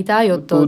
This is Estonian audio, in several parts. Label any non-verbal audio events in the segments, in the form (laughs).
いだよと。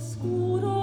skor og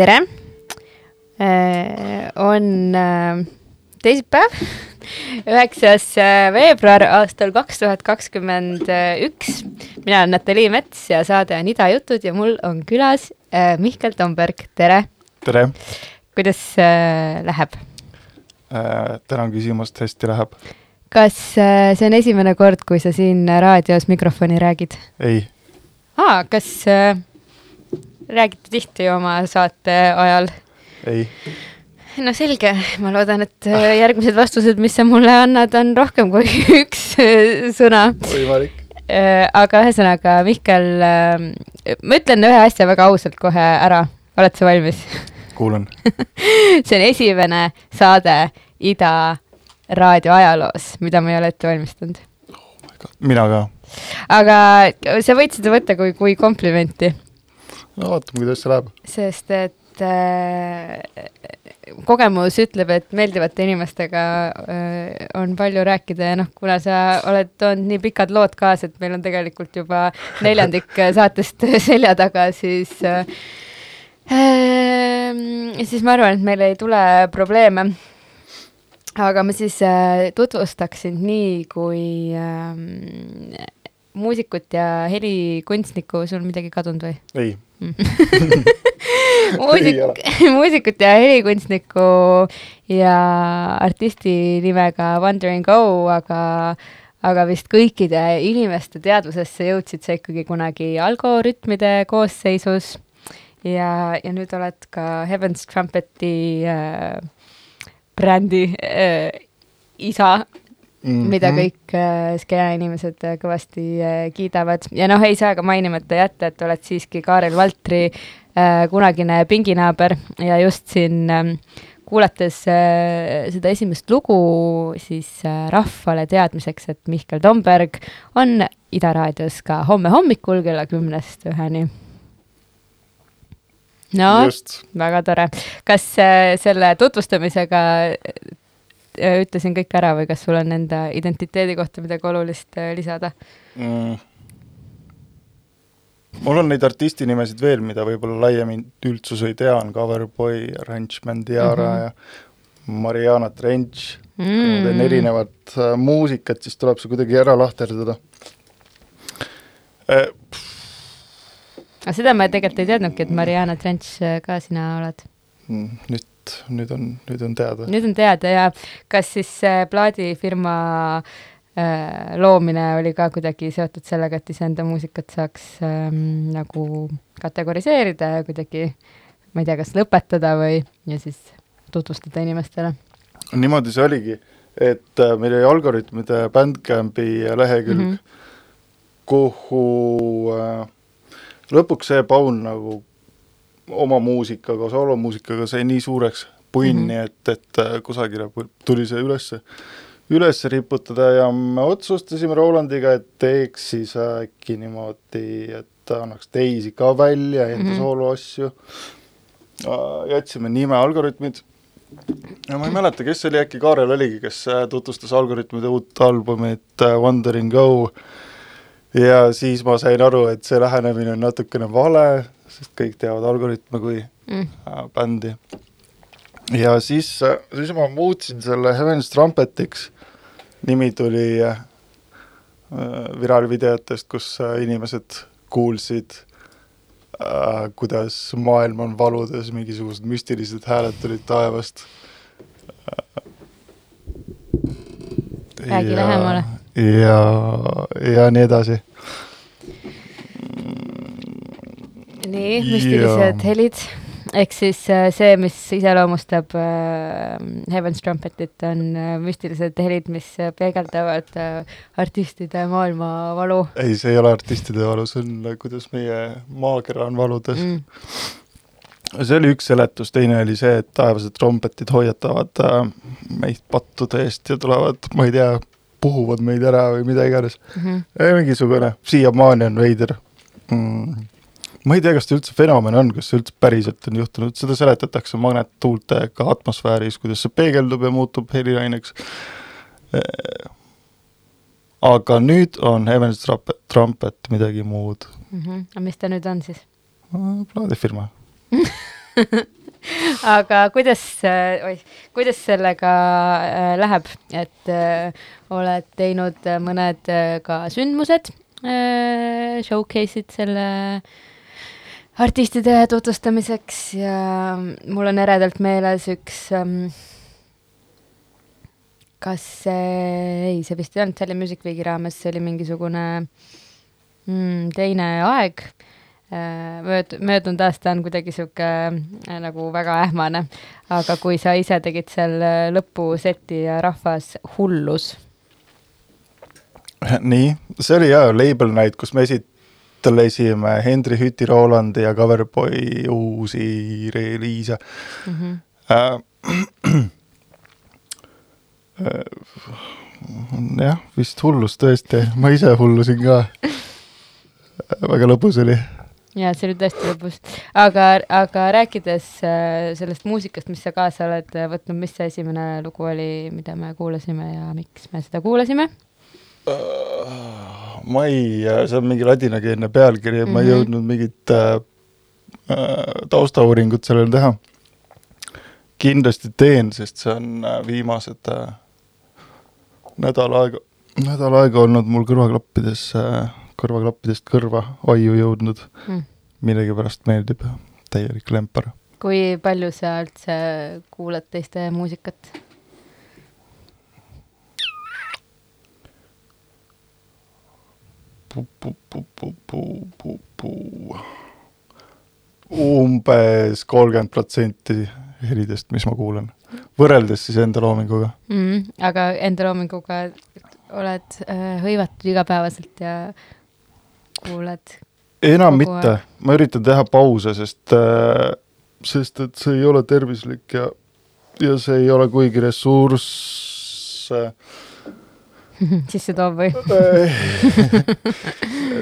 tere! on teisipäev, (laughs) üheksas veebruar aastal kaks tuhat kakskümmend üks. mina olen Natalii Mets ja saade on Ida jutud ja mul on külas Mihkel Tomberg, tere! tere! kuidas läheb? tänan küsimast, hästi läheb. kas see on esimene kord, kui sa siin raadios mikrofoni räägid? ei. aa, kas räägite tihti oma saate ajal? ei. no selge, ma loodan, et äh, järgmised vastused, mis sa mulle annad, on rohkem kui (laughs) üks äh, sõna. võimalik. Äh, aga ühesõnaga, Mihkel, ma ütlen ühe asja väga ausalt kohe ära, oled sa valmis? (laughs) kuulan see on esimene saade Ida raadio ajaloos, mida ma ei ole ette valmistanud oh. mina ka. aga sa võid seda võtta kui, kui komplimenti no vaatame, kuidas see läheb. sest et äh, kogemus ütleb, et meeldivate inimestega äh, on palju rääkida ja noh, kuna sa oled toonud nii pikad lood kaasa, et meil on tegelikult juba neljandik (laughs) saatest selja taga, siis äh, äh, siis ma arvan, et meil ei tule probleeme. aga ma siis äh, tutvustaks sind nii, kui äh, muusikut ja helikunstnikku, sul midagi kadunud või? ei (laughs) muusik, (laughs) muusikut ja helikunstnikku ja artisti nimega Wandering Go, aga aga vist kõikide inimeste teadvusesse jõudsid sa ikkagi kunagi algoritmide koosseisus. Ja, ja nüüd oled ka Heaven's Trumpeti äh, brändi äh, isa Mm -hmm. mida kõik äh, skeena inimesed äh, kõvasti äh, kiidavad ja noh, ei saa ka mainimata jätta, et oled siiski Kaarel Valtri äh, kunagine pinginaaber ja just siin äh, kuulates äh, seda esimest lugu, siis äh, rahvale teadmiseks, et Mihkel Tomberg on Ida raadios ka homme hommikul kella kümnest üheni. no, väga tore. kas äh, selle tutvustamisega ütlesin kõik ära või kas sul on enda identiteedi kohta midagi olulist äh, lisada mm.? mul on neid artisti nimesid veel, mida võib-olla laiem üldsus ei tea, on Coverboy, Ranchman Diara mm -hmm. ja Mariana Trench mm. -hmm. kui ma teen erinevat äh, muusikat, siis tuleb see kuidagi ära lahterdada äh,. aga seda ma tegelikult ei teadnudki, et Mariana Trench ka sina oled mm,. nüüd et nüüd on, nüüd on teada. nüüd on teada ja kas siis see plaadifirma äh, loomine oli ka kuidagi seotud sellega, et iseenda muusikat saaks ähm, nagu kategoriseerida ja kuidagi, ma ei tea, kas lõpetada või, ja siis tutvustada inimestele? niimoodi see oligi, et äh, meil oli Algorütmide Bandcampi lehekülg mm, -hmm. kuhu äh, lõpuks see paun nagu oma muusikaga, soolomuusikaga sai nii suureks punni mm, -hmm. et, et äh, kusagile tuli see üles, üles riputada ja me otsustasime Rolandiga, et teeks siis äkki niimoodi, et annaks teisi ka välja, enda mm -hmm. sooloasju. jätsime nime Algorütmid ja ma ei mäleta, kes see oli, äkki Kaarel oligi, kes äh, tutvustas Algorütmide uut albumit äh, Wandering Go ja siis ma sain aru, et see lähenemine on natukene vale, sest kõik teavad Algorütme kui mm. bändi ja siis, siis ma muutsin selle Heaven's Trumpetiks, nimi tuli äh, viraalvideotest, kus äh, inimesed kuulsid äh,, kuidas maailm on valudes, mingisugused müstilised hääled tulid taevast äh,. räägi lähemale. ja, ja nii edasi. Nii, müstilised helid ehk siis äh, see, mis iseloomustab äh, Heaven's Trumpetit, on äh, müstilised helid, mis äh, peegeldavad äh, artistide maailmavalu ei, see ei ole artistide valu, see on äh, kuidas meie maakera on valudes mm.. see oli üks seletus, teine oli see, et taevased trompetid hoiatavad äh, meid pattude eest ja tulevad, ma ei tea, puhuvad meid ära või mida iganes. Mm -hmm. mingisugune, siiamaani on veider mm.. Ma ei tea, kas ta üldse fenomen on, kas see üldse päriselt on juhtunud, seda seletatakse magnettuultega atmosfääris, kuidas see peegeldub ja muutub helilaineks. aga nüüd on Heaven's Trumpet, midagi muud, Mm -hmm. aga mis ta nüüd on siis? plaadifirma. (laughs) aga kuidas, oih, kuidas sellega äh, läheb, et äh, oled teinud äh, mõned äh, ka sündmused äh,, showcase'id selle artistide tutvustamiseks ja mul on eredalt meeles üks ähm, kas see, ei, see vist ei olnud Tallinn Music Weeki raames, see oli mingisugune mm, teine aeg mööd-, möödunud aasta on kuidagi sihuke äh, nagu väga ähmane, aga kui sa ise tegid seal äh, lõpuseti ja rahvas hullus. nii, see oli jah Label Night, kus me esitlesime Henry Hüti Rolandi ja Coverboy uusi reliise Mm -hmm. äh,. jah, vist hullus tõesti, ma ise hullusin ka. väga lõbus oli. ja see oli tõesti lõbus, aga, aga rääkides äh, sellest muusikast, mis sa kaasa oled äh, võtnud, mis see esimene lugu oli, mida me kuulasime ja miks me seda kuulasime? Ma ei, see on mingi ladinakeelne pealkiri mm, -hmm. ma ei Mhm. jõudnud mingit äh, äh, taustauuringut sellele teha. kindlasti teen, sest see on äh, viimased äh, nädal aega, nädal aega olnud mul kõrvaklappides äh,, kõrvaklappidest kõrva aiu jõudnud Mm. millegipärast meeldib, täielik lempar. kui palju sa üldse kuulad teiste muusikat? Umbes kolmkümmend protsenti helidest, mis ma kuulan, võrreldes siis enda loominguga. mm,. aga enda loominguga oled äh, hõivatud igapäevaselt ja kuulad. enam mitte, ma üritan teha pause, sest, sest et see ei ole tervislik ja, ja see ei ole kuigi ressursse (laughs) sisse toob või?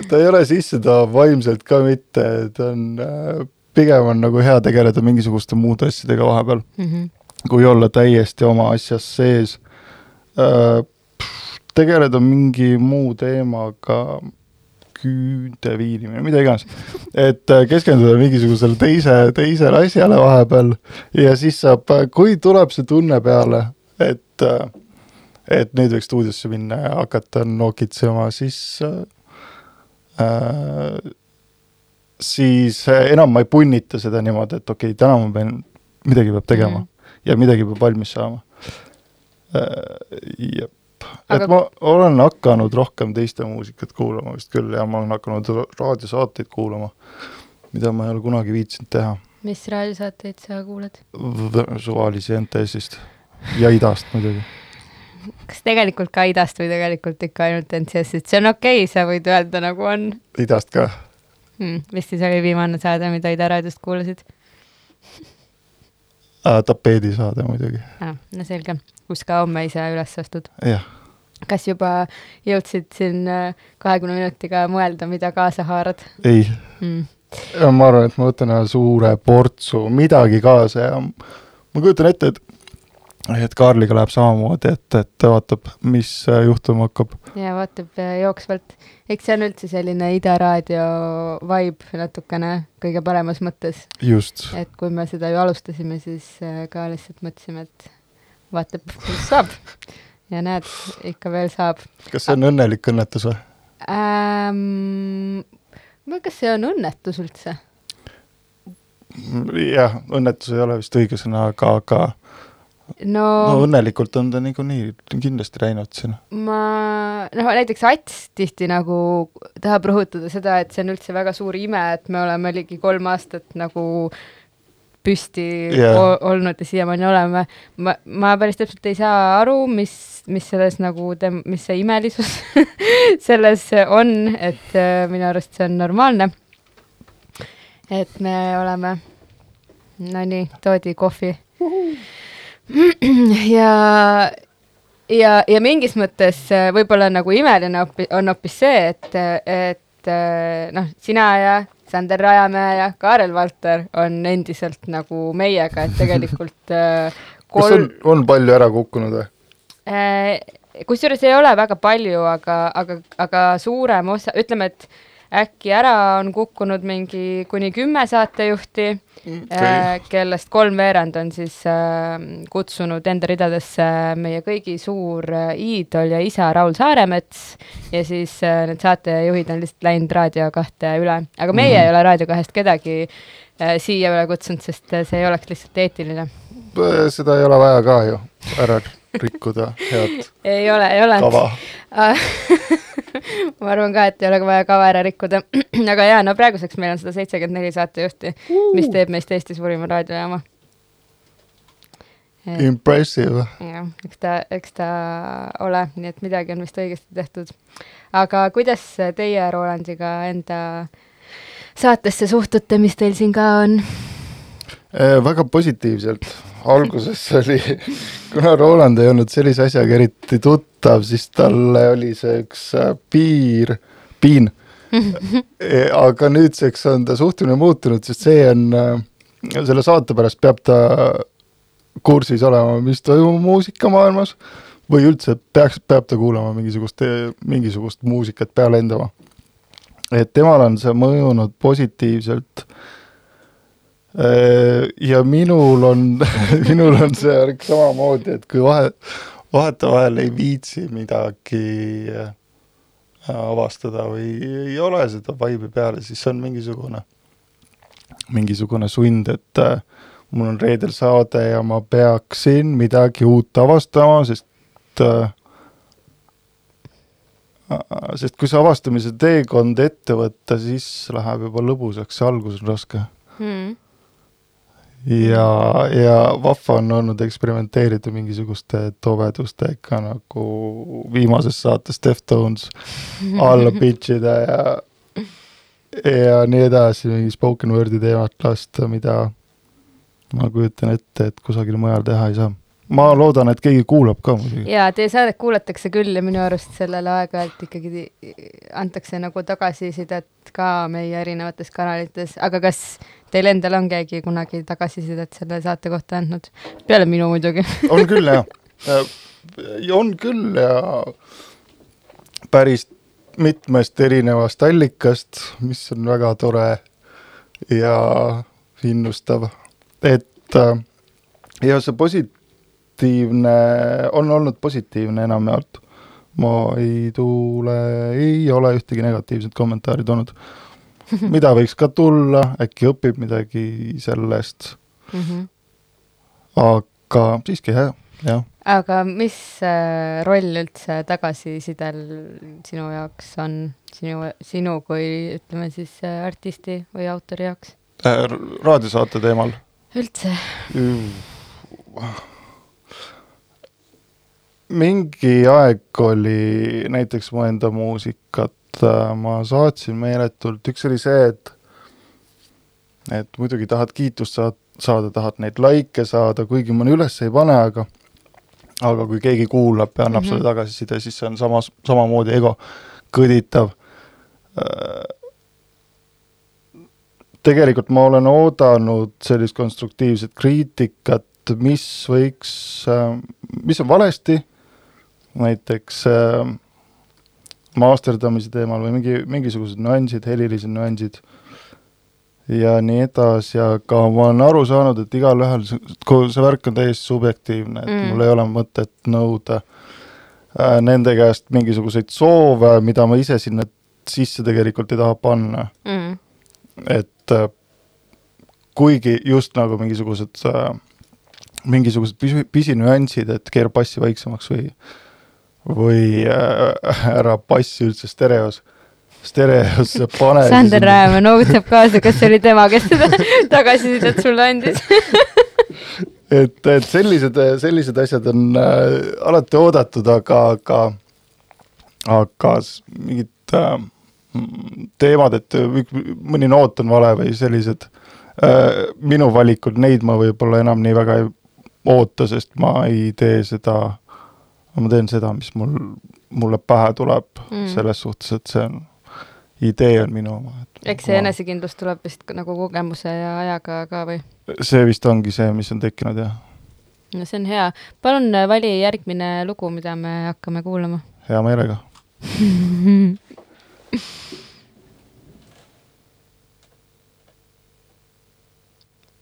ta ei ole sissetav vaimselt ka mitte, ta on, pigem on nagu hea tegeleda mingisuguste muude asjadega vahepeal, Mhm. kui olla täiesti oma asjas sees. tegeleda mingi muu teemaga, küünte viilimine, mida iganes. et äh, keskenduda mingisugusele teise, teisele asjale vahepeal ja siis saab, kui tuleb see tunne peale, et äh, et nüüd võiks stuudiosse minna ja hakata nokitsema, siis äh, äh, siis äh, enam ma ei punnita seda niimoodi, et okei okay,, täna ma pean, midagi peab tegema mm. ja midagi peab valmis saama äh,. jep, et Aga- Aga... ma olen hakanud rohkem teiste muusikat kuulama vist küll ja ma olen hakanud ra- raadiosaateid kuulama, mida ma ei ole kunagi viitsinud teha. mis raadiosaateid sa kuulad? suvalisi NTS-ist ja idast muidugi. Kas tegelikult ka idast või tegelikult ikka ainult NCS-ist, see on okei okay,, sa võid öelda nagu on idast ka hmm,. mis siis oli viimane saade, mida Ida raadiost kuulasid äh,, tapeedisaade muidugi, ah,? no selge, kus ka homme ise üles astud. jah. kas juba jõudsid siin äh, kahekümne minutiga mõelda, mida kaasa haarad ei hmm.? ja ma arvan, et ma võtan ühe suure portsu midagi kaasa ja ma kujutan ette, et et Kaarliga läheb samamoodi, et, et ta vaatab, mis äh, juhtuma hakkab. ja vaatab äh, jooksvalt, eks see on üldse selline Ida raadio vibe natukene kõige paremas mõttes, just, et kui me seda ju alustasime, siis äh, ka lihtsalt mõtlesime, et vaatab, mis saab ja näed, ikka veel saab kas see on õnnelik õnnetus või? ähm,. kas see on õnnetus üldse? jah, õnnetus ei ole vist õige sõna, aga, aga no, no õnnelikult on ta niikuinii kindlasti läinud siin. ma, noh näiteks Ats tihti nagu tahab rõhutada seda, et see on üldse väga suur ime, et me oleme ligi kolm aastat nagu püsti yeah. olnud ja siiamaani oleme. ma, ma päris täpselt ei saa aru, mis, mis selles nagu, mis see imelisus (laughs) selles on, et äh, minu arust see on normaalne. et me oleme, no nii, toodi kohvi. (clears throat) ja, ja, ja mingis mõttes äh, võib-olla nagu imeline on hoopis see, et, et äh, noh, sina ja Sander Rajamäe ja Kaarel Valter on endiselt nagu meiega, et tegelikult äh, (laughs) kas on, on palju ära kukkunud või? kusjuures ei ole väga palju, aga, aga, aga suurem osa, ütleme, et äkki ära on kukkunud mingi kuni kümme saatejuhti okay., kellest kolmveerand on siis äh, kutsunud enda ridadesse meie kõigi suur äh, iidol ja isa Raul Saaremets ja siis äh, need saatejuhid on lihtsalt läinud Raadio kahte üle, aga meie mm -hmm. ei ole Raadio kahest kedagi äh, siia üle kutsunud, sest äh, see ei oleks lihtsalt eetiline. seda ei ole vaja ka ju ära rikkuda head (laughs) ei ole, ei ole. tava (laughs) (laughs) ma arvan ka, et ei ole vaja kava ära rikkuda. (clears throat) aga jaa, no praeguseks meil on sada seitsekümmend neli saatejuhti uh., mis teeb meist Eesti suurima raadiojaama. Impressive. jah, eks ta, eks ta ole, nii et midagi on vist õigesti tehtud. aga kuidas teie Rolandiga enda saatesse suhtute, mis teil siin ka on? Eh, väga positiivselt, alguses oli, kuna Roland ei olnud sellise asjaga eriti tuttav, siis talle oli see üks äh, piir, piin. Eh, aga nüüdseks on ta suhtumine muutunud, sest see on, äh, selle saate pärast peab ta kursis olema, mis toimub muusikamaailmas või üldse peaks, peab ta kuulama mingisugust, mingisugust muusikat peale endama. et temal on see mõjunud positiivselt ja minul on (laughs) minul on see värk samamoodi, et kui vahe, vahetevahel ei viitsi midagi äh, avastada või ei ole seda vaibi peale, siis on mingisugune, mingisugune sund, et äh, mul on reedel saade ja ma peaksin midagi uut avastama, sest äh, sest kui see avastamise teekond ette võtta, siis läheb juba lõbusaks, see algus on raske Hmm. Ja, ja vahva on olnud eksperimenteerida mingisuguste tobedustega nagu viimases saates Deftones alla (laughs) pitch ida ja ja nii edasi, mingi spoken word'i teemat lasta, mida ma kujutan ette, et kusagil mujal teha ei saa. Ma loodan, et keegi kuulab ka muidugi. jaa, teie saadet kuulatakse küll ja minu arust sellele aeg-ajalt ikkagi antakse nagu tagasisidet ka meie erinevates kanalites, aga kas teil endal on keegi kunagi tagasisidet selle saate kohta andnud? peale minu muidugi (laughs) on küll jah, on küll ja päris mitmest erinevast allikast, mis on väga tore ja innustav, et ja see positiivne, on olnud positiivne enamjaolt. ma ei tule, ei ole ühtegi negatiivset kommentaari tulnud (laughs) mida võiks ka tulla, äkki õpib midagi sellest mm. -hmm. aga siiski jah, jah. aga mis äh, roll üldse tagasisidel sinu jaoks on, sinu, sinu kui ütleme siis äh, artisti või autori jaoks äh,? raadiosaate teemal? üldse? Mingi aeg oli näiteks mu enda muusikat äh, ma saatsin meeletult, üks oli see, et et muidugi tahad kiitust saad, saada, tahad neid likee saada, kuigi mõne üles ei pane, aga aga kui keegi kuulab ja annab mm -hmm. sulle tagasiside, siis see on samas, samamoodi ego kõditav. tegelikult ma olen oodanud sellist konstruktiivset kriitikat, mis võiks, mis on valesti, näiteks äh, masterdamise teemal või mingi, mingisugused nüansid, helilised nüansid ja nii edasi, aga ma olen aru saanud, et igalühel see, värk on täiesti subjektiivne, et mm. mul ei ole mõtet nõuda äh, nende käest mingisuguseid soove, mida ma ise sinna sisse tegelikult ei taha panna mm.. et äh, kuigi just nagu mingisugused äh,, mingisugused pisi, pisinüansid, et keera bassi vaiksemaks või või äh, ära bassi üldse stereos stereosse pane. Sander. Rääma noogutab kaasa, kas see oli tema, kes seda (laughs) tagasisidet sulle andis? (laughs) et, et sellised, sellised asjad on äh, alati oodatud, aga, aga, aga mingid äh, teemad, et mõni noot on vale või sellised äh, minu valikud, neid ma võib-olla enam nii väga ei oota, sest ma ei tee seda, ma teen seda, mis mul, mulle pähe tuleb Mm. selles suhtes, et see on, idee on minu oma. eks see enesekindlus tuleb vist nagu kogemuse ja ajaga ka või? see vist ongi see, mis on tekkinud jah, no see on hea. palun äh, vali järgmine lugu, mida me hakkame kuulama. hea meelega. (laughs)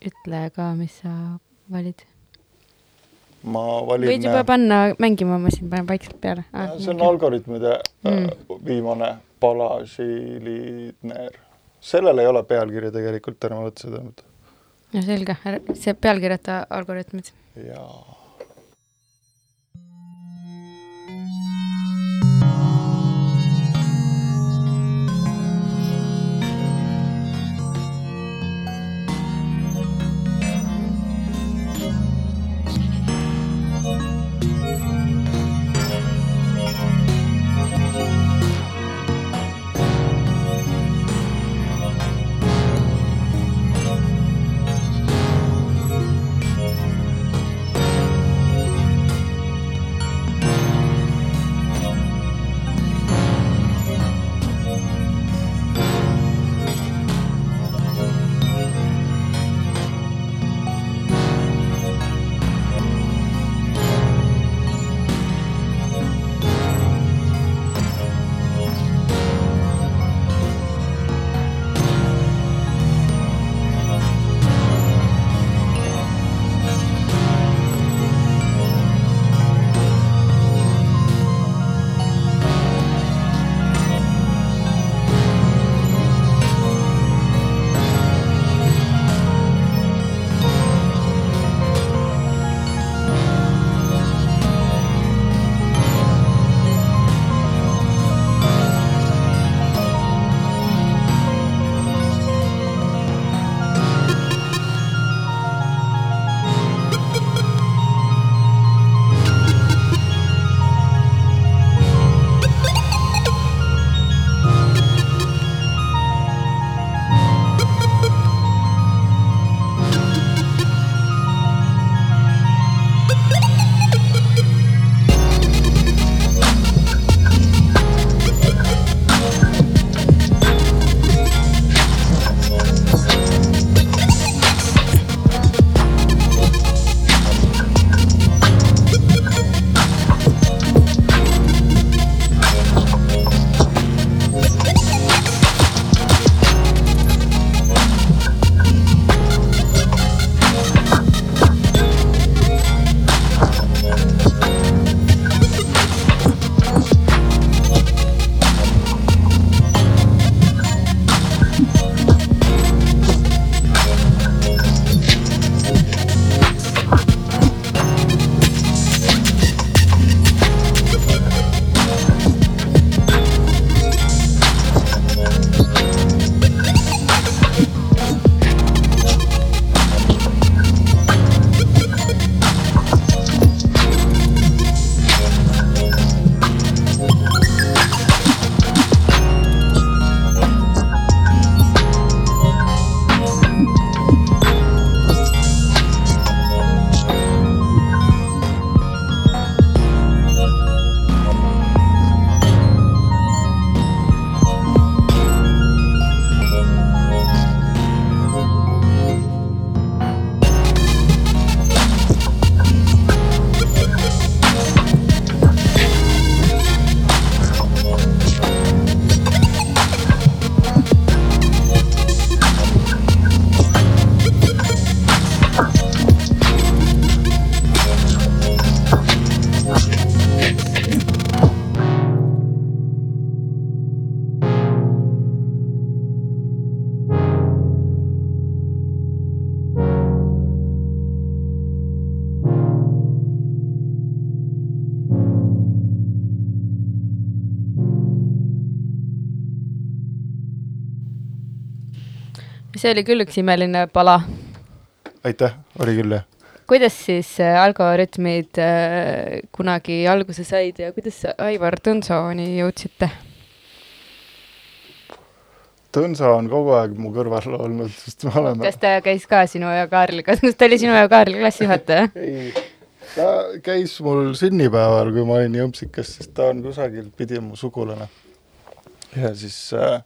ütle ka, mis sa valid. Ma valin. võid juba panna mängima, ma siin panen vaikselt peale ah,. see on algoritmide Mm. mm. viimane Balažiliner. sellel ei ole pealkirja tegelikult, ärme võta seda mõtte. no selge, see pealkirjata algoritmid. jaa. See oli küll üks imeline pala. aitäh, oli küll jah. kuidas siis äh, algoritmid äh, kunagi alguse said ja kuidas Aivar Tõnsooni jõudsite? Tõnsa on kogu aeg mu kõrval olnud, sest me oleme kas ta käis ka sinu ja Kaarli, kas ta oli sinu ja Kaarli klassijuhataja? (laughs) ei, ta käis mul sünnipäeval, kui ma olin jõmpsikas, sest ta on kusagil pidi mu sugulane. ja siis äh,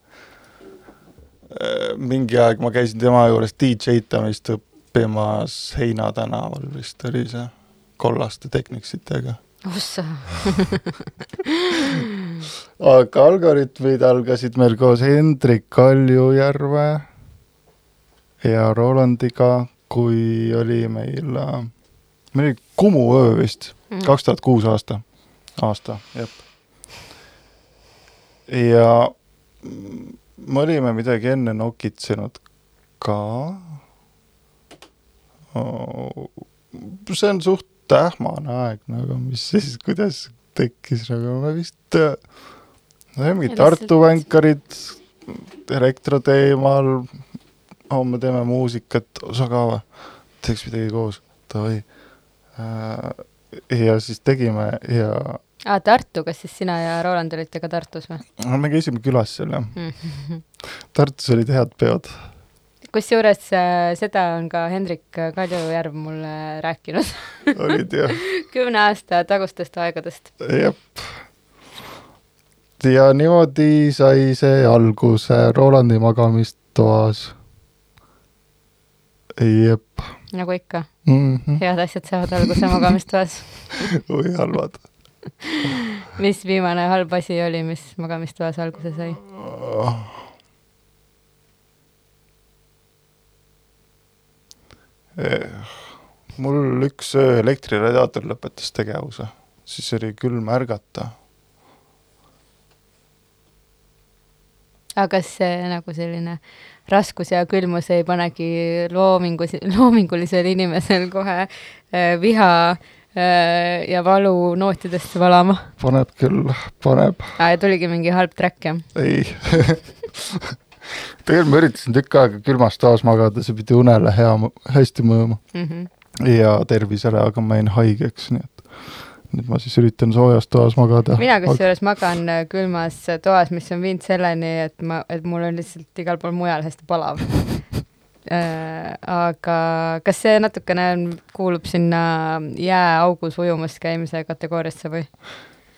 mingi aeg ma käisin tema juures DJ-tamist õppimas Heina tänaval vist oli see, kollaste Technicsitega ossa (laughs) aga algoritmid algasid meil koos Hendrik Kaljujärve ja Rolandiga, kui oli meil, meil oli Kumu öö vist, Mm. kaks tuhat kuus aasta, aasta, jep. ja me olime midagi enne nokitsenud ka. see on suht ähmane aeg nagu, mis siis, kuidas tekkis nagu, me vist äh, Ja Tartu vänkarid elektro teemal, homme teeme muusikat, sa ka või? teeks midagi koos, davai. ja siis tegime ja aa, Tartu, kas siis sina ja Roland olite ka Tartus või no me käisime külas seal jah, mm. Tartus olid head peod. kusjuures äh, seda on ka Hendrik Kaljujärv mulle rääkinud (laughs) olid jah, kümne aasta tagustest aegadest. jep. ja niimoodi sai see alguse Rolandi magamistoas. jep nagu ikka, mm. -hmm. head asjad saavad alguse magamistoas. või (laughs) halvad. Mis viimane halb asi oli, mis magamistoas alguse sai? Eh, mul üks öö elektriradiaator lõpetas tegevuse, siis oli külm ärgata. aga kas see nagu selline raskus ja külmus ei panegi loomingus, loomingulisel inimesel kohe äh, viha äh, ja valu nootidesse valama? paneb küll, paneb, aa, ja tuligi mingi halb track, jah? ei (laughs) tegelikult ma üritasin tükk aega külmas toas magada, see pidi unele hea, hästi mõjuma Mm -hmm. ja tervisele, aga ma jäin haigeks, nii et nüüd ma siis üritan soojas toas magada. mina kusjuures magan äh, külmas toas, mis on viinud selleni, et ma, et mul on lihtsalt igal pool mujal hästi palav (laughs) äh,. aga kas see natukene kuulub sinna jääaugus ujumas käimise kategooriasse või?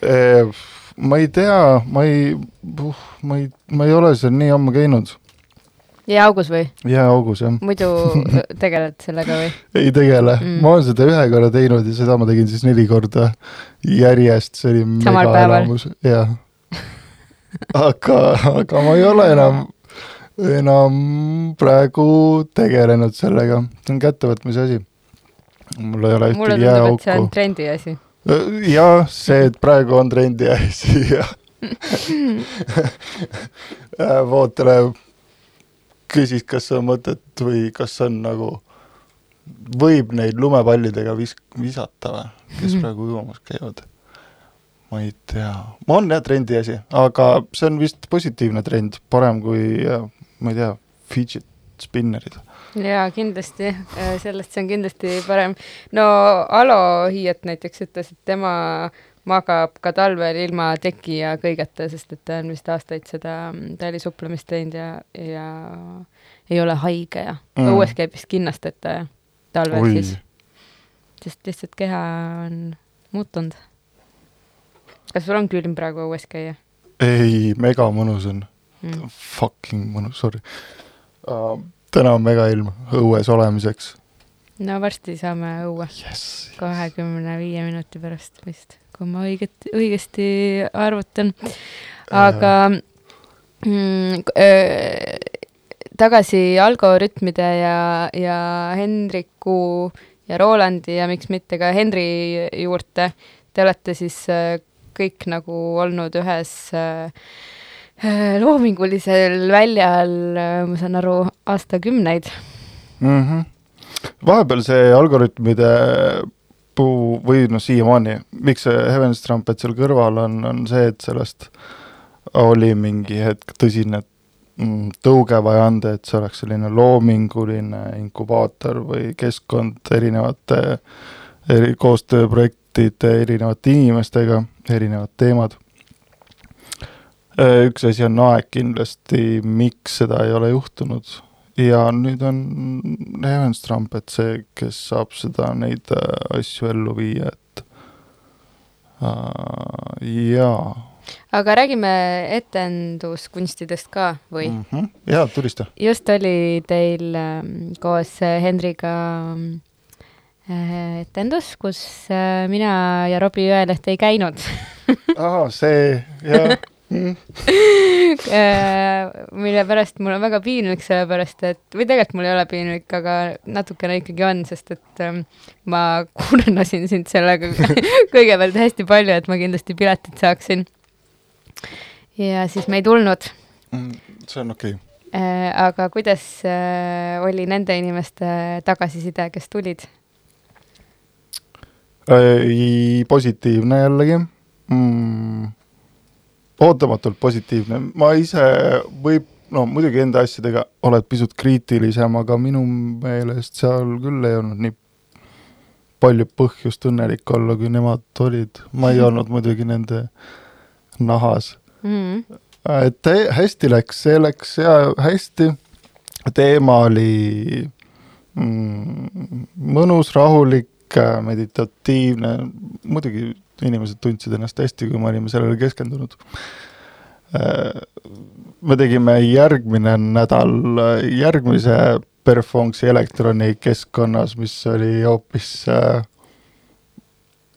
Eh, ma ei tea, ma ei, ma ei, ma ei ole seal nii ammu käinud, jääaugus või? jääaugus jah. muidu (laughs) tegeled sellega või? ei tegele Mm. ma olen seda ühe korra teinud ja seda ma tegin siis neli korda järjest, see oli Samal päeval? jah. aga, aga ma ei ole enam, enam praegu tegelenud sellega, see on kättevõtmise asi. mul ei ole ühtegi et see on jääauku. trendi asi. jah, see, et praegu on trendi asi (laughs) ja Vootele küsis, kas on mõtet või kas on nagu, võib neid lumepallidega vis-, visata või, kes (laughs) praegu ujumas käivad? ma ei tea, on jah trendi asi, aga see on vist positiivne trend, parem kui, ma ei tea, fidget spinnerid. jaa, kindlasti, sellest see on kindlasti parem. no Alo Hiiet näiteks ütles, et tema magab ka talvel ilma teki ja kõigeta, sest et ta on vist aastaid seda tälisuplemist teinud ja, ja ei ole haige ja Mm. mm. õues käib vist kinnasteta ja talvel oi siis, sest lihtsalt keha on muutunud. kas sul on külm praegu õues käia ei, mega mõnus on mm.? fucking mõnus, sorry uh,. täna on megailm õues olemiseks no varsti saame õue yes.. kahekümne viie minuti pärast vist, kui ma õiget, õigesti arvutan. aga mm, öö, tagasi algoritmide ja, ja Hendriku ja Rolandi ja miks mitte ka Henri juurde. Te olete siis öö, kõik nagu olnud ühes öö, (laughs) loomingulisel väljal, ma saan aru, aastakümneid. mm. -hmm. vahepeal see algoritmide puu või noh, siiamaani, miks see Heaven's Trumpet seal kõrval on, on see, et sellest oli mingi hetk tõsine mm, tõuge vaja anda, et see oleks selline loominguline inkubaator või keskkond erinevate eri koostööprojektide erinevate inimestega, erinevad teemad. Äh, üks asi on aeg kindlasti, miks seda ei ole juhtunud ja nüüd on Evans Trumpet see, kes saab seda, neid äh, asju ellu viia, et uh, jaa aga räägime etenduskunstidest ka või mm? -hmm. jaa, tulista. just oli teil äh, koos äh, etendus, kus äh, mina ja Robbie Jõeleht ei käinud ahah, see, jah (laughs) mm. (laughs) mille pärast mul on väga piinlik, sellepärast et, või tegelikult mul ei ole piinlik, aga natukene ikkagi on, sest et ähm, ma (laughs) kurnasin sind sellega (laughs) kõigepealt hästi palju, et ma kindlasti piletit saaksin ja siis me ei tulnud. Mm, see on okei okay.. Äh, aga kuidas äh, oli nende inimeste tagasiside, kes tulid? positiivne jällegi mm,. Ootamatult positiivne, ma ise võib, no muidugi enda asjadega oled pisut kriitilisem, aga minu meelest seal küll ei olnud nii palju põhjust õnnelik olla, kui nemad olid. ma ei olnud muidugi nende nahas mm.. et hästi läks, see läks ja hästi. teema oli mm, mõnus, rahulik, meditatiivne, muidugi inimesed tundsid ennast hästi, kui me olime sellele keskendunud. me tegime järgmine nädal järgmise Perfonksi elektroni keskkonnas, mis oli hoopis äh,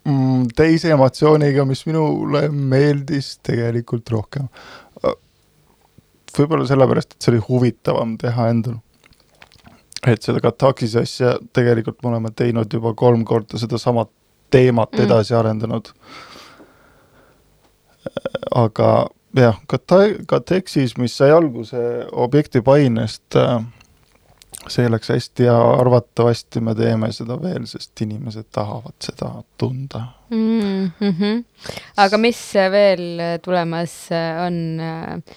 mm, teise emotsiooniga, mis minule meeldis tegelikult rohkem. võib-olla sellepärast, et see oli huvitavam teha endal. et seda Kataxise asja tegelikult me oleme teinud juba kolm korda sedasama teemat mm. edasi arendanud. aga jah, Kata-, Katexis, mis sai alguse objekti painest äh,, see läks hästi ja arvatavasti me teeme seda veel, sest inimesed tahavad seda tunda mm. -hmm. aga mis veel tulemas on äh,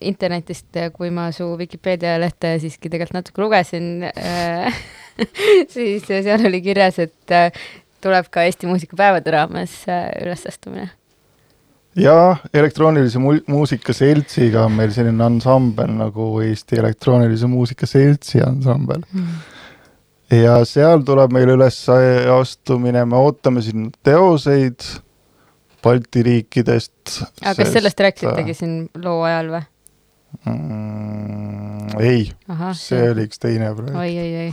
internetist, kui ma su Vikipeedia lehte siiski tegelikult natuke lugesin äh, (laughs) siis seal oli kirjas, et tuleb ka Eesti muusikapäevade raames ülesastumine jaa, elektroonilise mu-, muusika seltsiga on meil selline ansambel nagu Eesti Elektroonilise Muusika Seltsi ansambel mm. ja seal tuleb meil üles astumine, me ootame siin teoseid Balti riikidest. aga kas sellest rääkisitegi siin loo ajal või mm,? ei, see oli üks teine projekt. oi, oi, oi.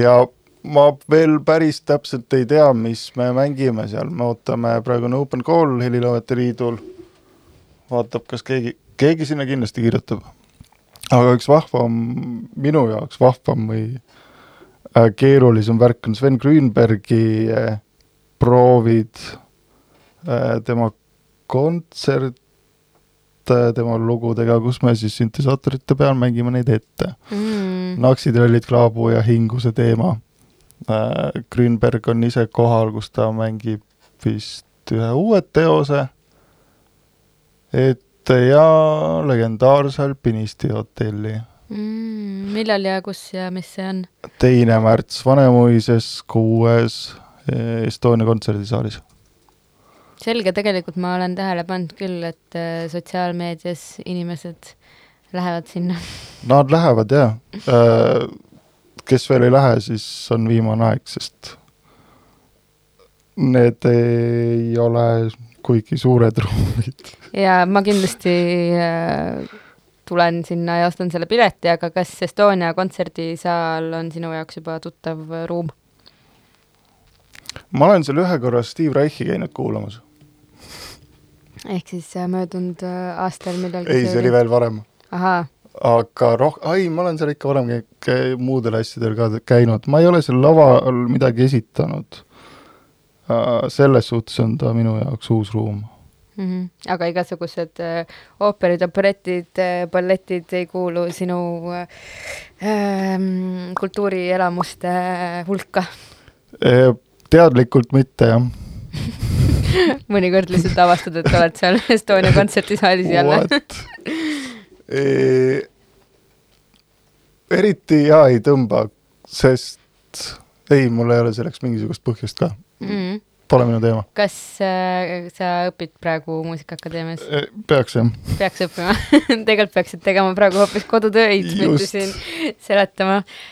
ja ma veel päris täpselt ei tea, mis me mängime seal, me ootame, praegu on open call Heliloojate Liidul, vaatab, kas keegi, keegi sinna kindlasti kirjutab. aga üks vahvam, minu jaoks vahvam või äh, keerulisem värk on Sven Grünbergi äh, proovid äh,, tema kontsert tema lugudega, kus me siis süntesaatorite peal mängime neid ette. Mm.. Naksitrellid, Klaabu ja Hinguse teema Grünberg on ise kohal, kus ta mängib vist ühe uue teose, et ja legendaarse alpinisti hotelli mm,. millal ja kus ja mis see on? teine märts Vanemuises, kuues Estonia kontserdisaalis. selge, tegelikult ma olen tähele pannud küll, et äh, sotsiaalmeedias inimesed lähevad sinna. Nad lähevad jah äh, kes veel ei lähe, siis on viimane aeg, sest need ei ole kuigi suured ruumid. ja ma kindlasti äh, tulen sinna ja ostan selle pileti, aga kas Estonia kontserdisaal on sinu jaoks juba tuttav ruum? ma olen seal ühe korra Steve Reichi käinud kuulamas. ehk siis äh, möödunud äh, aastal millalgi ei, see oli veel varem. ahaa aga roh-, ai, ma olen seal ikka varem muudel asjadel ka käinud, ma ei ole seal laval midagi esitanud. selles suhtes on ta minu jaoks uus ruum mm. -hmm. aga igasugused äh, ooperid, operetid äh,, balletid ei kuulu sinu äh, kultuurielamuste hulka e,? teadlikult mitte, jah (laughs) mõnikord lihtsalt avastad, et oled seal Estonia kontserdisaalis jälle (laughs) eriti hea ei tõmba, sest ei, mul ei ole selleks mingisugust põhjust ka, mm.. pole minu teema. kas äh, sa õpid praegu Muusikaakadeemias? peaks jah, peaks õppima (laughs) tegelikult peaksid tegema praegu hoopis kodutöid, mitte siin seletama äh,.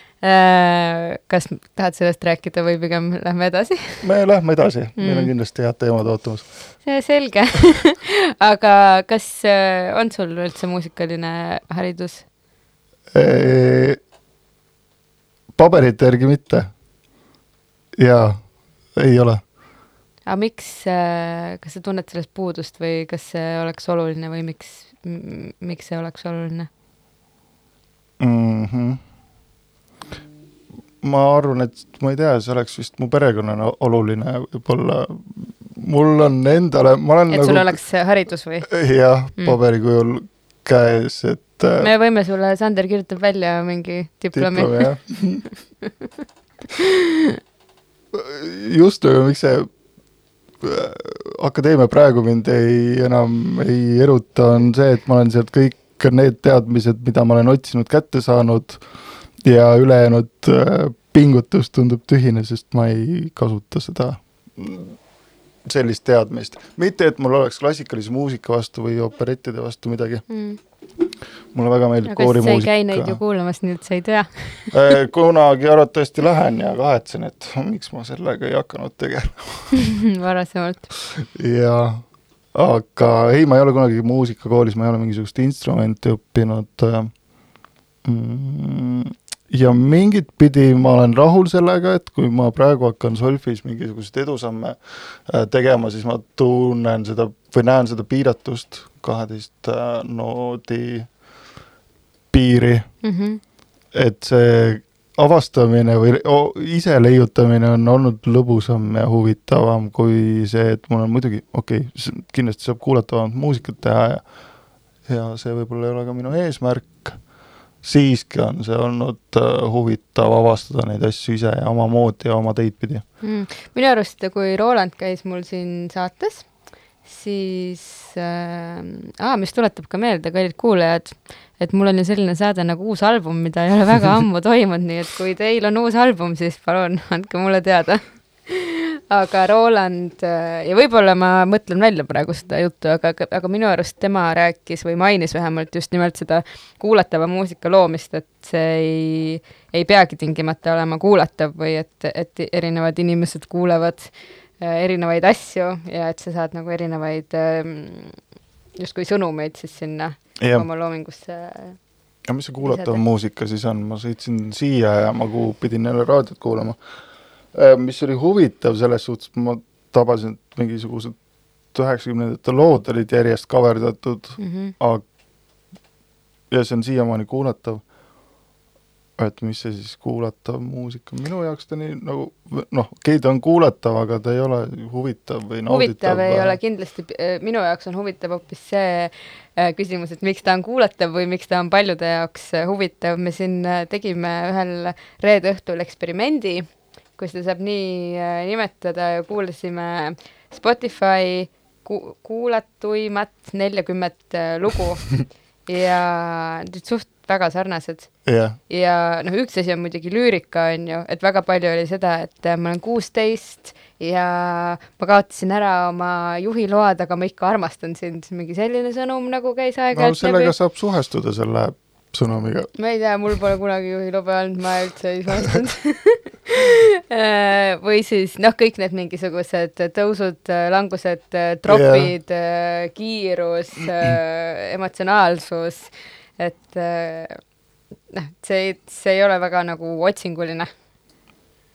Kas tahad sellest rääkida või pigem lähme edasi? (laughs) me lähme edasi mm., meil on Mm. kindlasti head teemad ootamas. selge (laughs) aga kas äh, on sul üldse muusikaline haridus? paberite järgi mitte. jaa, ei ole aga miks, kas sa tunned sellest puudust või kas see oleks oluline või miks, miks see oleks oluline? mm. -hmm. Ma arvan, et ma ei tea, see oleks vist mu perekonnale oluline võib-olla. mul on endale, ma olen et nagu sul oleks haridus või? jah, Mm. paberi kujul käes, et äh, me võime sulle, Sander kirjutab välja mingi diplomi, diplomi jah. (laughs) just nagu, miks see äh, akadeemia praegu mind ei, enam ei eruta, on see, et ma olen sealt kõik need teadmised, mida ma olen otsinud, kätte saanud ja ülejäänud äh, pingutus tundub tühine, sest ma ei kasuta seda sellist teadmist. mitte, et mul oleks klassikalise muusika vastu või operettide vastu midagi, mm.. mulle väga meeldib siis sa ei käi neid ju koorimuusika. kuulamas, nii et sa ei tea. kunagi arvatavasti lähen ja kahetsen, et miks ma sellega ei hakanud tegelema (laughs) varasemalt. ja aga ei, ma ei ole kunagi muusikakoolis, ma ei ole mingisugust instrumenti õppinud. Ja mingit pidi ma olen rahul sellega, et kui ma praegu hakkan solfis mingisuguseid edusamme äh, tegema, siis ma tunnen seda või näen seda piiratust, kaheteist äh, noodi piiri Mm -hmm. et see avastamine või ise leiutamine on olnud lõbusam ja huvitavam kui see, et mul on muidugi, okei okay,, kindlasti saab kuulatavat muusikat teha ja ja see võib-olla ei ole ka minu eesmärk, siiski on see olnud äh, huvitav avastada neid asju ise ja omamoodi ja oma teid pidi. mm.. minu arust, kui Roland käis mul siin saates, siis äh,, mis tuletab ka meelde, kallid kuulajad, et mul on ju selline saade nagu uus album, mida ei ole väga (laughs) ammu toimunud, nii et kui teil on uus album, siis palun andke mulle teada. Aga Roland äh, ja võib-olla ma mõtlen välja praegu seda juttu, aga, aga minu arust tema rääkis või mainis vähemalt just nimelt seda kuulatava muusika loomist, et see ei, ei peagi tingimata olema kuulatav või et, et erinevad inimesed kuulevad äh, erinevaid asju ja et sa saad nagu erinevaid ähm, justkui sõnumeid siis sinna jah, oma loomingusse. aga mis see kuulatav muusika siis on, ma sõitsin siia ja ma ku- pidin jälle raadiot kuulama. Mis oli huvitav selles suhtes, ma tabasin, mingisugused üheksakümnendate lood olid järjest kaverdatud Mm -hmm. aga ja see on siiamaani kuulatav. et mis see siis kuulatav muusika, minu jaoks ta nii nagu noh, okei, ta on kuulatav, aga ta ei ole huvitav või nauditav. huvitav ei ole kindlasti, minu jaoks on huvitav hoopis see äh, küsimus, et miks ta on kuulatav või miks ta on paljude jaoks äh, huvitav, me siin äh, tegime ühel reede õhtul eksperimendi, kui seda saab nii äh, nimetada ja kuulasime Spotify ku- kuulatuimat neljakümmet äh, lugu. (laughs) Ja need suht väga sarnased. Jah, ja noh, üks asi on muidugi lüürika, on ju, et väga palju oli seda, et äh, ma olen kuusteist ja ma kaotasin ära oma juhiload, aga ma ikka armastan sind, mingi selline sõnum nagu käis no aeg-ajalt sellega läbi. saab suhestuda selle sõnumiga. ma ei tea, mul pole kunagi juhilobe olnud, ma üldse ei suhestunud. (laughs) või siis noh, kõik need mingisugused tõusud, langused, tropid yeah., kiirus, emotsionaalsus, et äh, noh, see, see ei ole väga nagu otsinguline.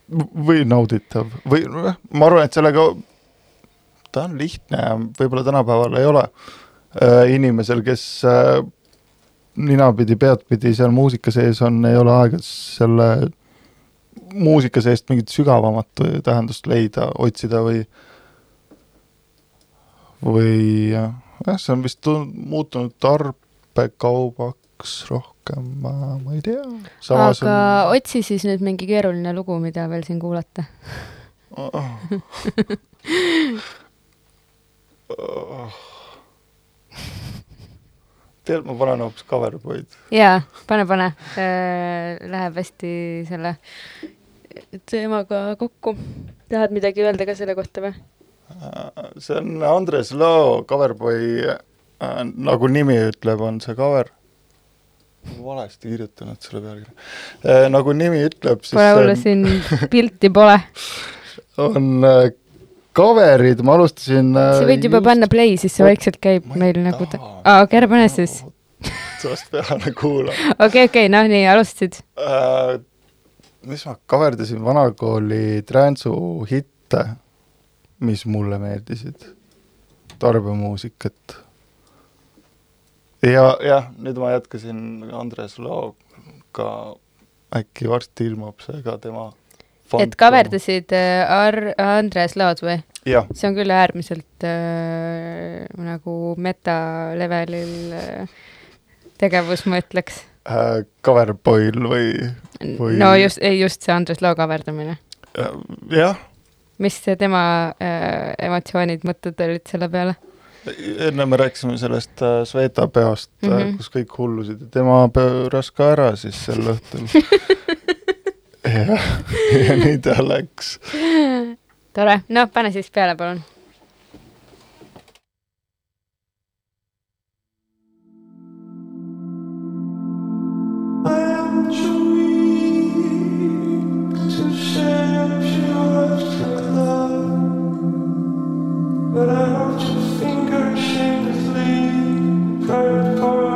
või nauditav või noh, ma arvan, et sellega, ta on lihtne ja võib-olla tänapäeval ei ole äh, inimesel, kes äh, ninapidi, peadpidi seal muusika sees on, ei ole aega selle muusika seest mingit sügavamat tähendust leida, otsida või või jah, see on vist tun- muutunud tarbekaubaks rohkem, ma, ei tea. aga on... otsi siis nüüd mingi keeruline lugu, mida veel siin kuulata. tead, ma panen hoopis Coverboy'd. jaa, pane, pane. Läheb hästi selle teemaga kokku. tahad midagi öelda ka selle kohta või? see on Andres Loo Coverboy äh,, nagu nimi ütleb, on see cover. valesti kirjutanud selle pealkirja äh,. nagu nimi ütleb, siis Pole hullu, see siin pilti pole. (laughs) on, on äh, cover'id, ma alustasin äh, sa võid juba panna play, siis see vaikselt käib Ma ei meil nagu ta- aa, okei, ära pane siis. (laughs) sellest peale kuulama okei, okei, noh nii, alustasid. äh,. mis ma kaverdasin vanakooli Transu hitte, mis mulle meeldisid, tarbemuusikat. ja, jah, nüüd ma jätkasin Andres Looga, äkki varsti ilmub see ka tema. Et kaverdasid äh, Ar-, Andres Laod või? see on küll äärmiselt äh, nagu meta-levelil äh, tegevus, ma ütleks. äh, Coverboy'l või Või- no just, ei just see Andres Loo kaverdamine. äh, jah, mis see tema äh, emotsioonid, mõtted olid selle peale? enne me rääkisime sellest äh, Sveta peost mm. -hmm. kus kõik hullusid ja tema pööras ka ära siis sel õhtul. (laughs) jah, (laughs) ja nii ta läks. tore, no pane siis peale, palun. But I watch your fingers shamelessly private for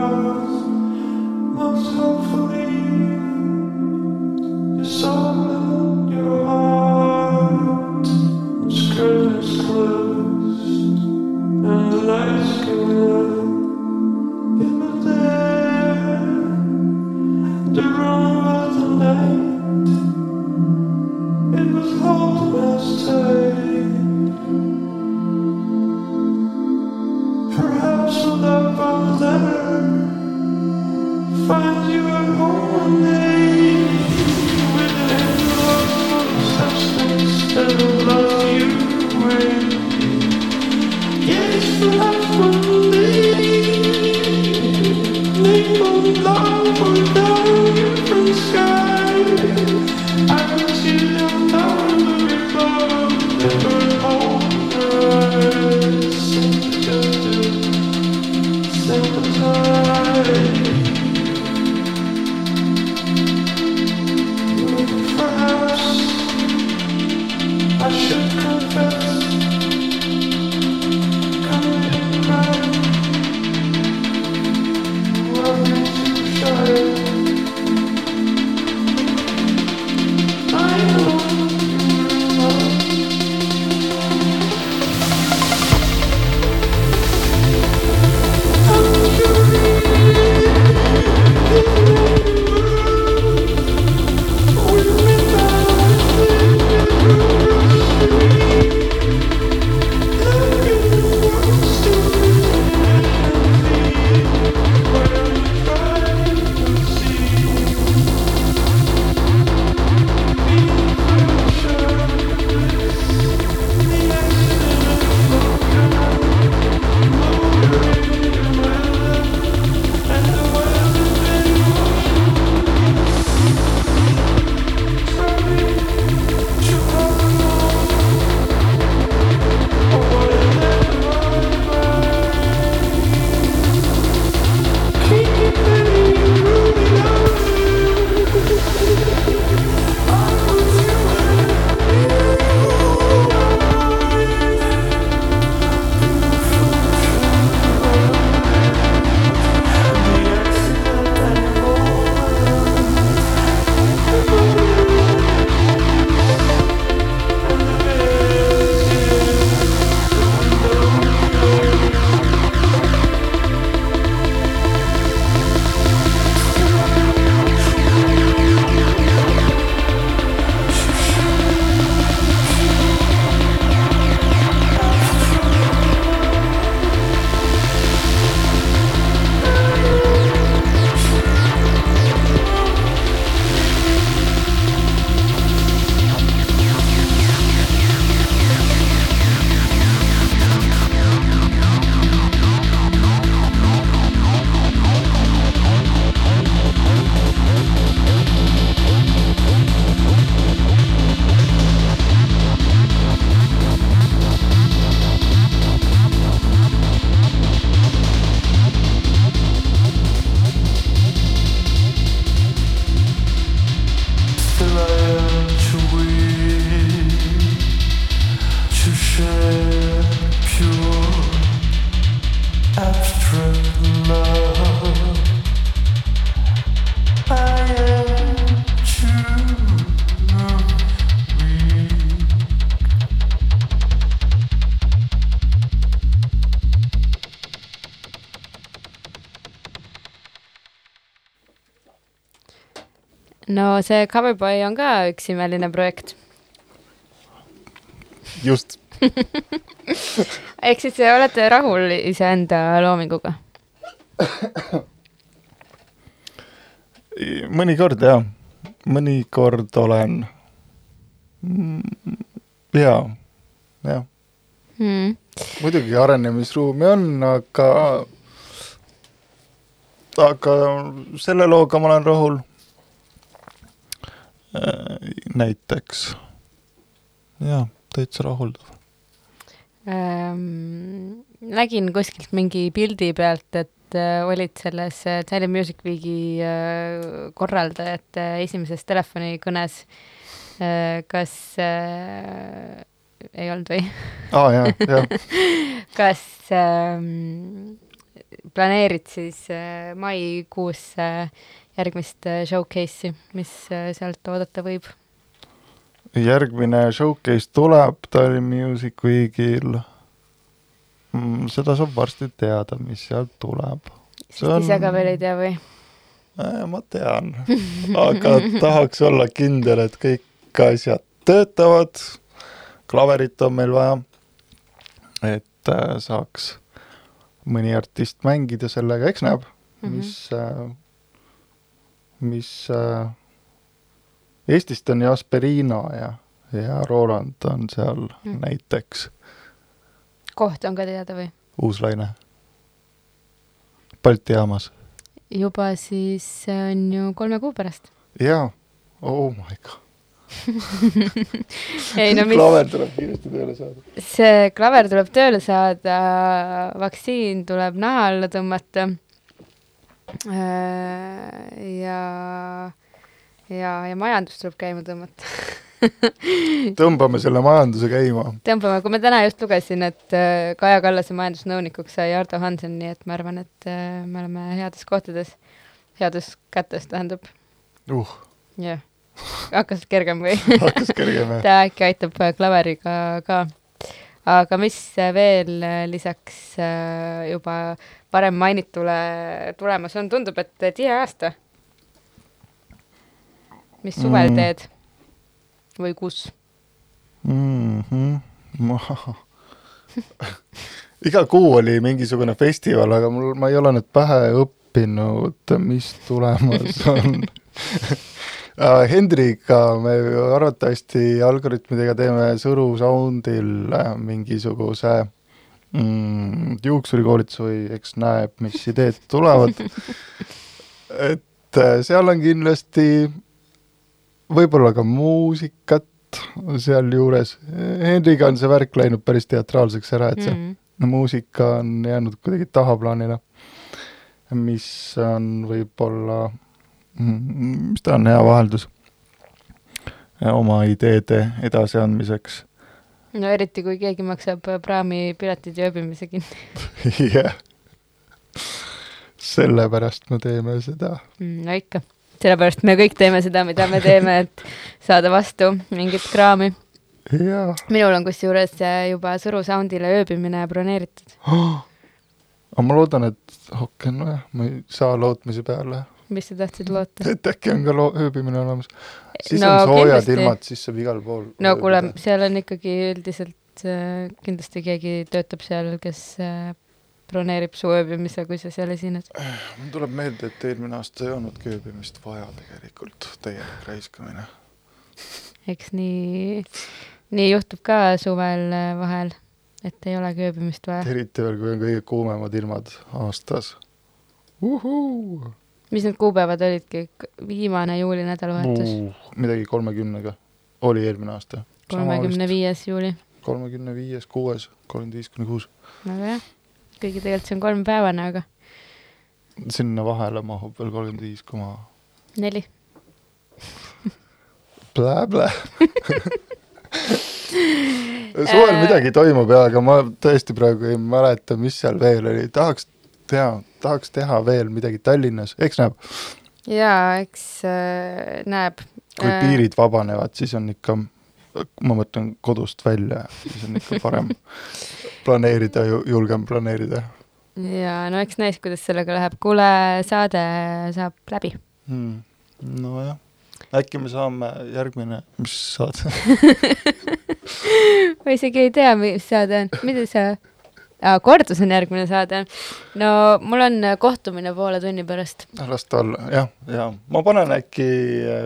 no see Coverboy on ka üks imeline projekt. just, (laughs) ehk siis äh, olete rahul iseenda loominguga? mõnikord jah, mõnikord olen mm, jaa, jah, Mm. muidugi arenemisruumi on, aga aga selle looga ma olen rahul. näiteks, jaa, täitsa rahuldav. Ähm, nägin kuskilt mingi pildi pealt, et äh, olid selles äh, Tallinn Music Weeki äh, korraldajate esimeses telefonikõnes äh,. kas äh, ei olnud või? aa ah, jaa, jah, kas ähm, planeerid siis äh, maikuus äh, järgmist äh, showcase'i, mis äh, sealt oodata võib? järgmine showcase tuleb Tallinn Music Weekil mm,. seda saab varsti teada, mis sealt tuleb. On- ise ka veel ei tea või? Äh, ma tean, aga (laughs) tahaks olla kindel, et kõik asjad töötavad. klaverit on meil vaja, et saaks mõni artist mängida sellega, eks näeb, Mhm. mis äh,, mis äh, Eestist on Jasperina ja, ja Roland on seal mm. näiteks, koht on ka teada või? Uuslaine, Balti jaamas. juba siis on ju kolme kuu pärast. jaa, oh my god. (laughs) ei no mis, klaver tuleb kiiresti tööle saada. see klaver tuleb tööle saada, vaktsiin tuleb naha alla tõmmata. ja, ja, ja majandus tuleb käima tõmmata. (laughs) tõmbame selle majanduse käima. tõmbame, kui ma täna just lugesin, et äh, Kaja Kallase majandusnõunikuks sai Ardo Hansen, nii et ma arvan, et äh, me oleme heades kohtades, heades kätes tähendab, uh, jah. hakkas kergem või? (laughs) hakkas kergem jah. (laughs) ta äkki aitab äh, klaveriga ka. aga mis äh, veel äh, lisaks äh, juba varem mainitule tulemas on, tundub, et äh, tihe aasta. mis suvel Mm. teed? või kus? mm. -hmm. ma (laughs) iga kuu oli mingisugune festival, aga mul, ma ei ole nüüd pähe õppinud, mis tulemas (laughs) on (laughs) Äh, Hendriga me arvatavasti algoritmidega teeme Sõru Soundil äh, mingisuguse mm, juuksurikoolituse või eks näeb, mis ideed tulevad. (laughs) et äh, seal on kindlasti võib-olla ka muusikat sealjuures. Henriga on see värk läinud päris teatraalseks ära, et see Mm. no muusika on jäänud kuidagi tahaplaanile, mis on võib-olla, mis ta on hea vaheldus oma ideede edasiandmiseks. No eriti, kui keegi maksab äh, praami piletid ja ööbimise kinni (laughs) jah, sellepärast me teeme seda. mm,. no ikka, sellepärast me kõik teeme seda, mida me teeme, et saada vastu mingit kraami. minul on kusjuures äh, juba Sõru Soundile ööbimine broneeritud. (gasps) aga ma loodan, et okei, nojah, ma ei saa lootmise peale, mis sa tahtsid loota? et äkki on ka loo-, ööbimine olemas. siis No on soojad kindlasti. ilmad, siis saab igal pool. no kuule, seal on ikkagi üldiselt äh, kindlasti keegi töötab seal, kes äh, broneerib su ööbimise, kui sa seal esined. mul tuleb meelde, et eelmine aasta ei olnudki ööbimist vaja tegelikult, täielik raiskamine. eks nii, nii juhtub ka suvel äh, vahel, et ei olegi ööbimist vaja. eriti veel, kui on kõige kuumemad ilmad aastas. uhuu. Mis need kuupäevad olidki? viimane juuli nädalavahetus, midagi kolmekümnega, oli eelmine aasta. kolmekümne. viies juuli. kolmekümne viies, kuues, kolmkümmend viis kuni kuus. väga hea. kuigi tegelikult see on kolmepäevane, aga sinna vahele mahub veel kolmkümmend viis koma neli. blä-blä. suvel midagi toimub ja, aga ma tõesti praegu ei mäleta, mis seal veel oli, tahaks teha, tahaks teha veel midagi Tallinnas, eks näeb, jaa, eks äh, näeb. kui piirid vabanevad, siis on ikka, ma mõtlen kodust välja, siis on ikka parem (laughs) planeerida, julgem planeerida ja no eks näis, kuidas sellega läheb. kuule, saade saab läbi. hmm.. nojah, äkki me saame järgmine, mis saade? (laughs) ma isegi ei tea, mis saade on, mida sa kordus on järgmine saade. no mul on äh, kohtumine poole tunni pärast. las ta olla, jah, ja ma panen äkki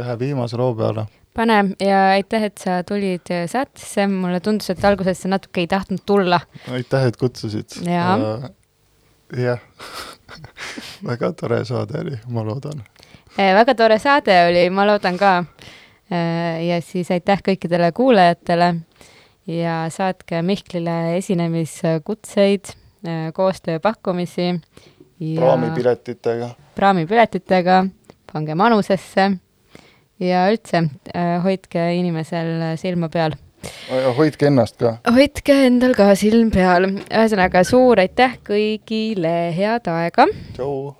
ühe viimase loo peale. pane ja aitäh, et sa tulid äh, saatesse, mulle tundus, et alguses sa natuke ei tahtnud tulla. aitäh, et kutsusid. Jah, (laughs) väga tore saade oli, ma loodan. Väga tore saade oli, ma loodan ka. ja siis aitäh kõikidele kuulajatele ja saatke Mihklile esinemiskutseid, koostööpakkumisi ja praamipiletitega. praamipiletitega, pange manusesse ja üldse äh, hoidke inimesel silma peal. hoidke ennast ka. hoidke endal ka silm peal. ühesõnaga suur aitäh kõigile, head aega tšau.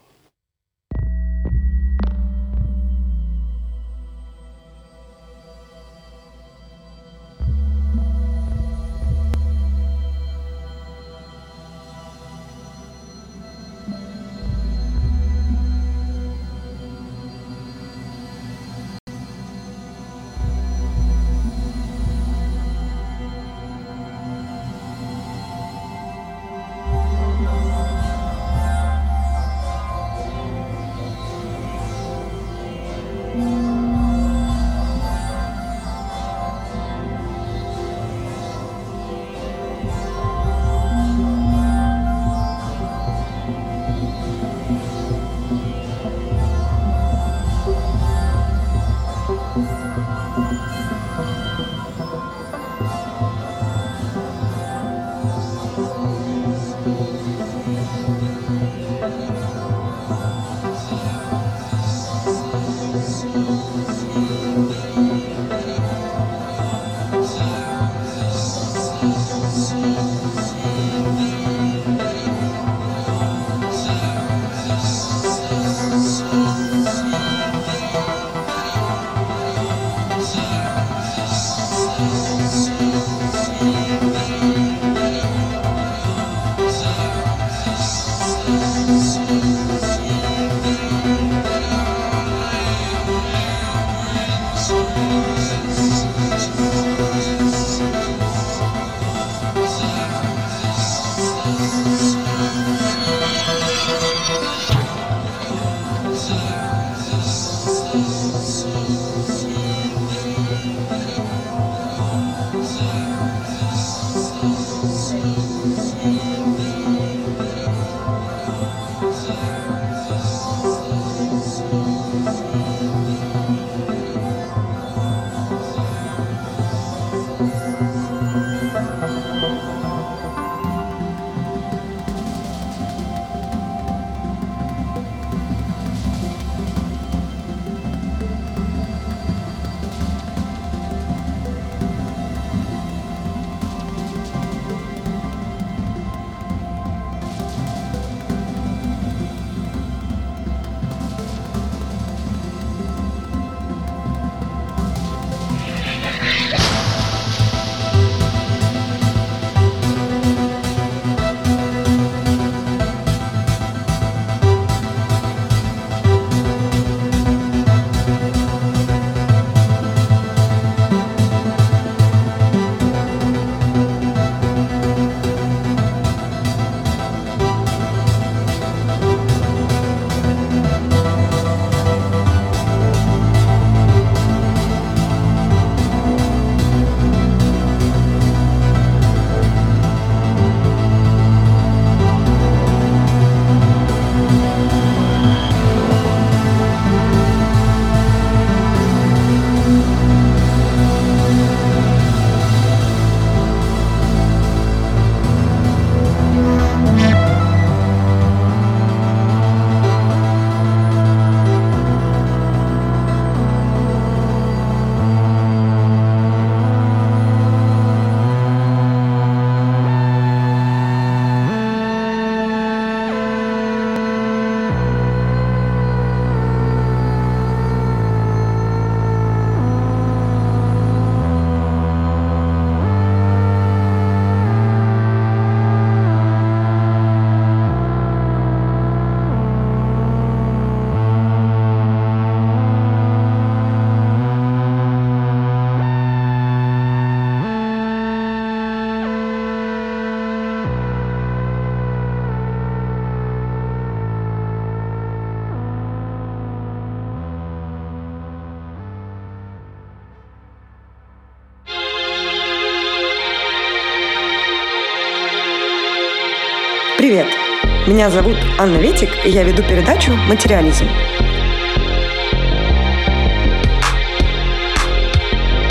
Меня зовут Анна Ветик, и я веду передачу «Материализм».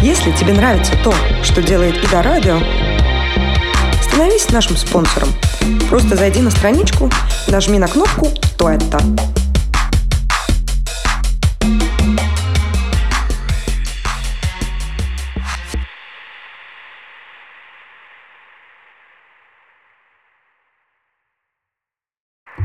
Если тебе нравится то, что делает Ида Радио, становись нашим спонсором. Просто зайди на страничку, нажми на кнопку «То это».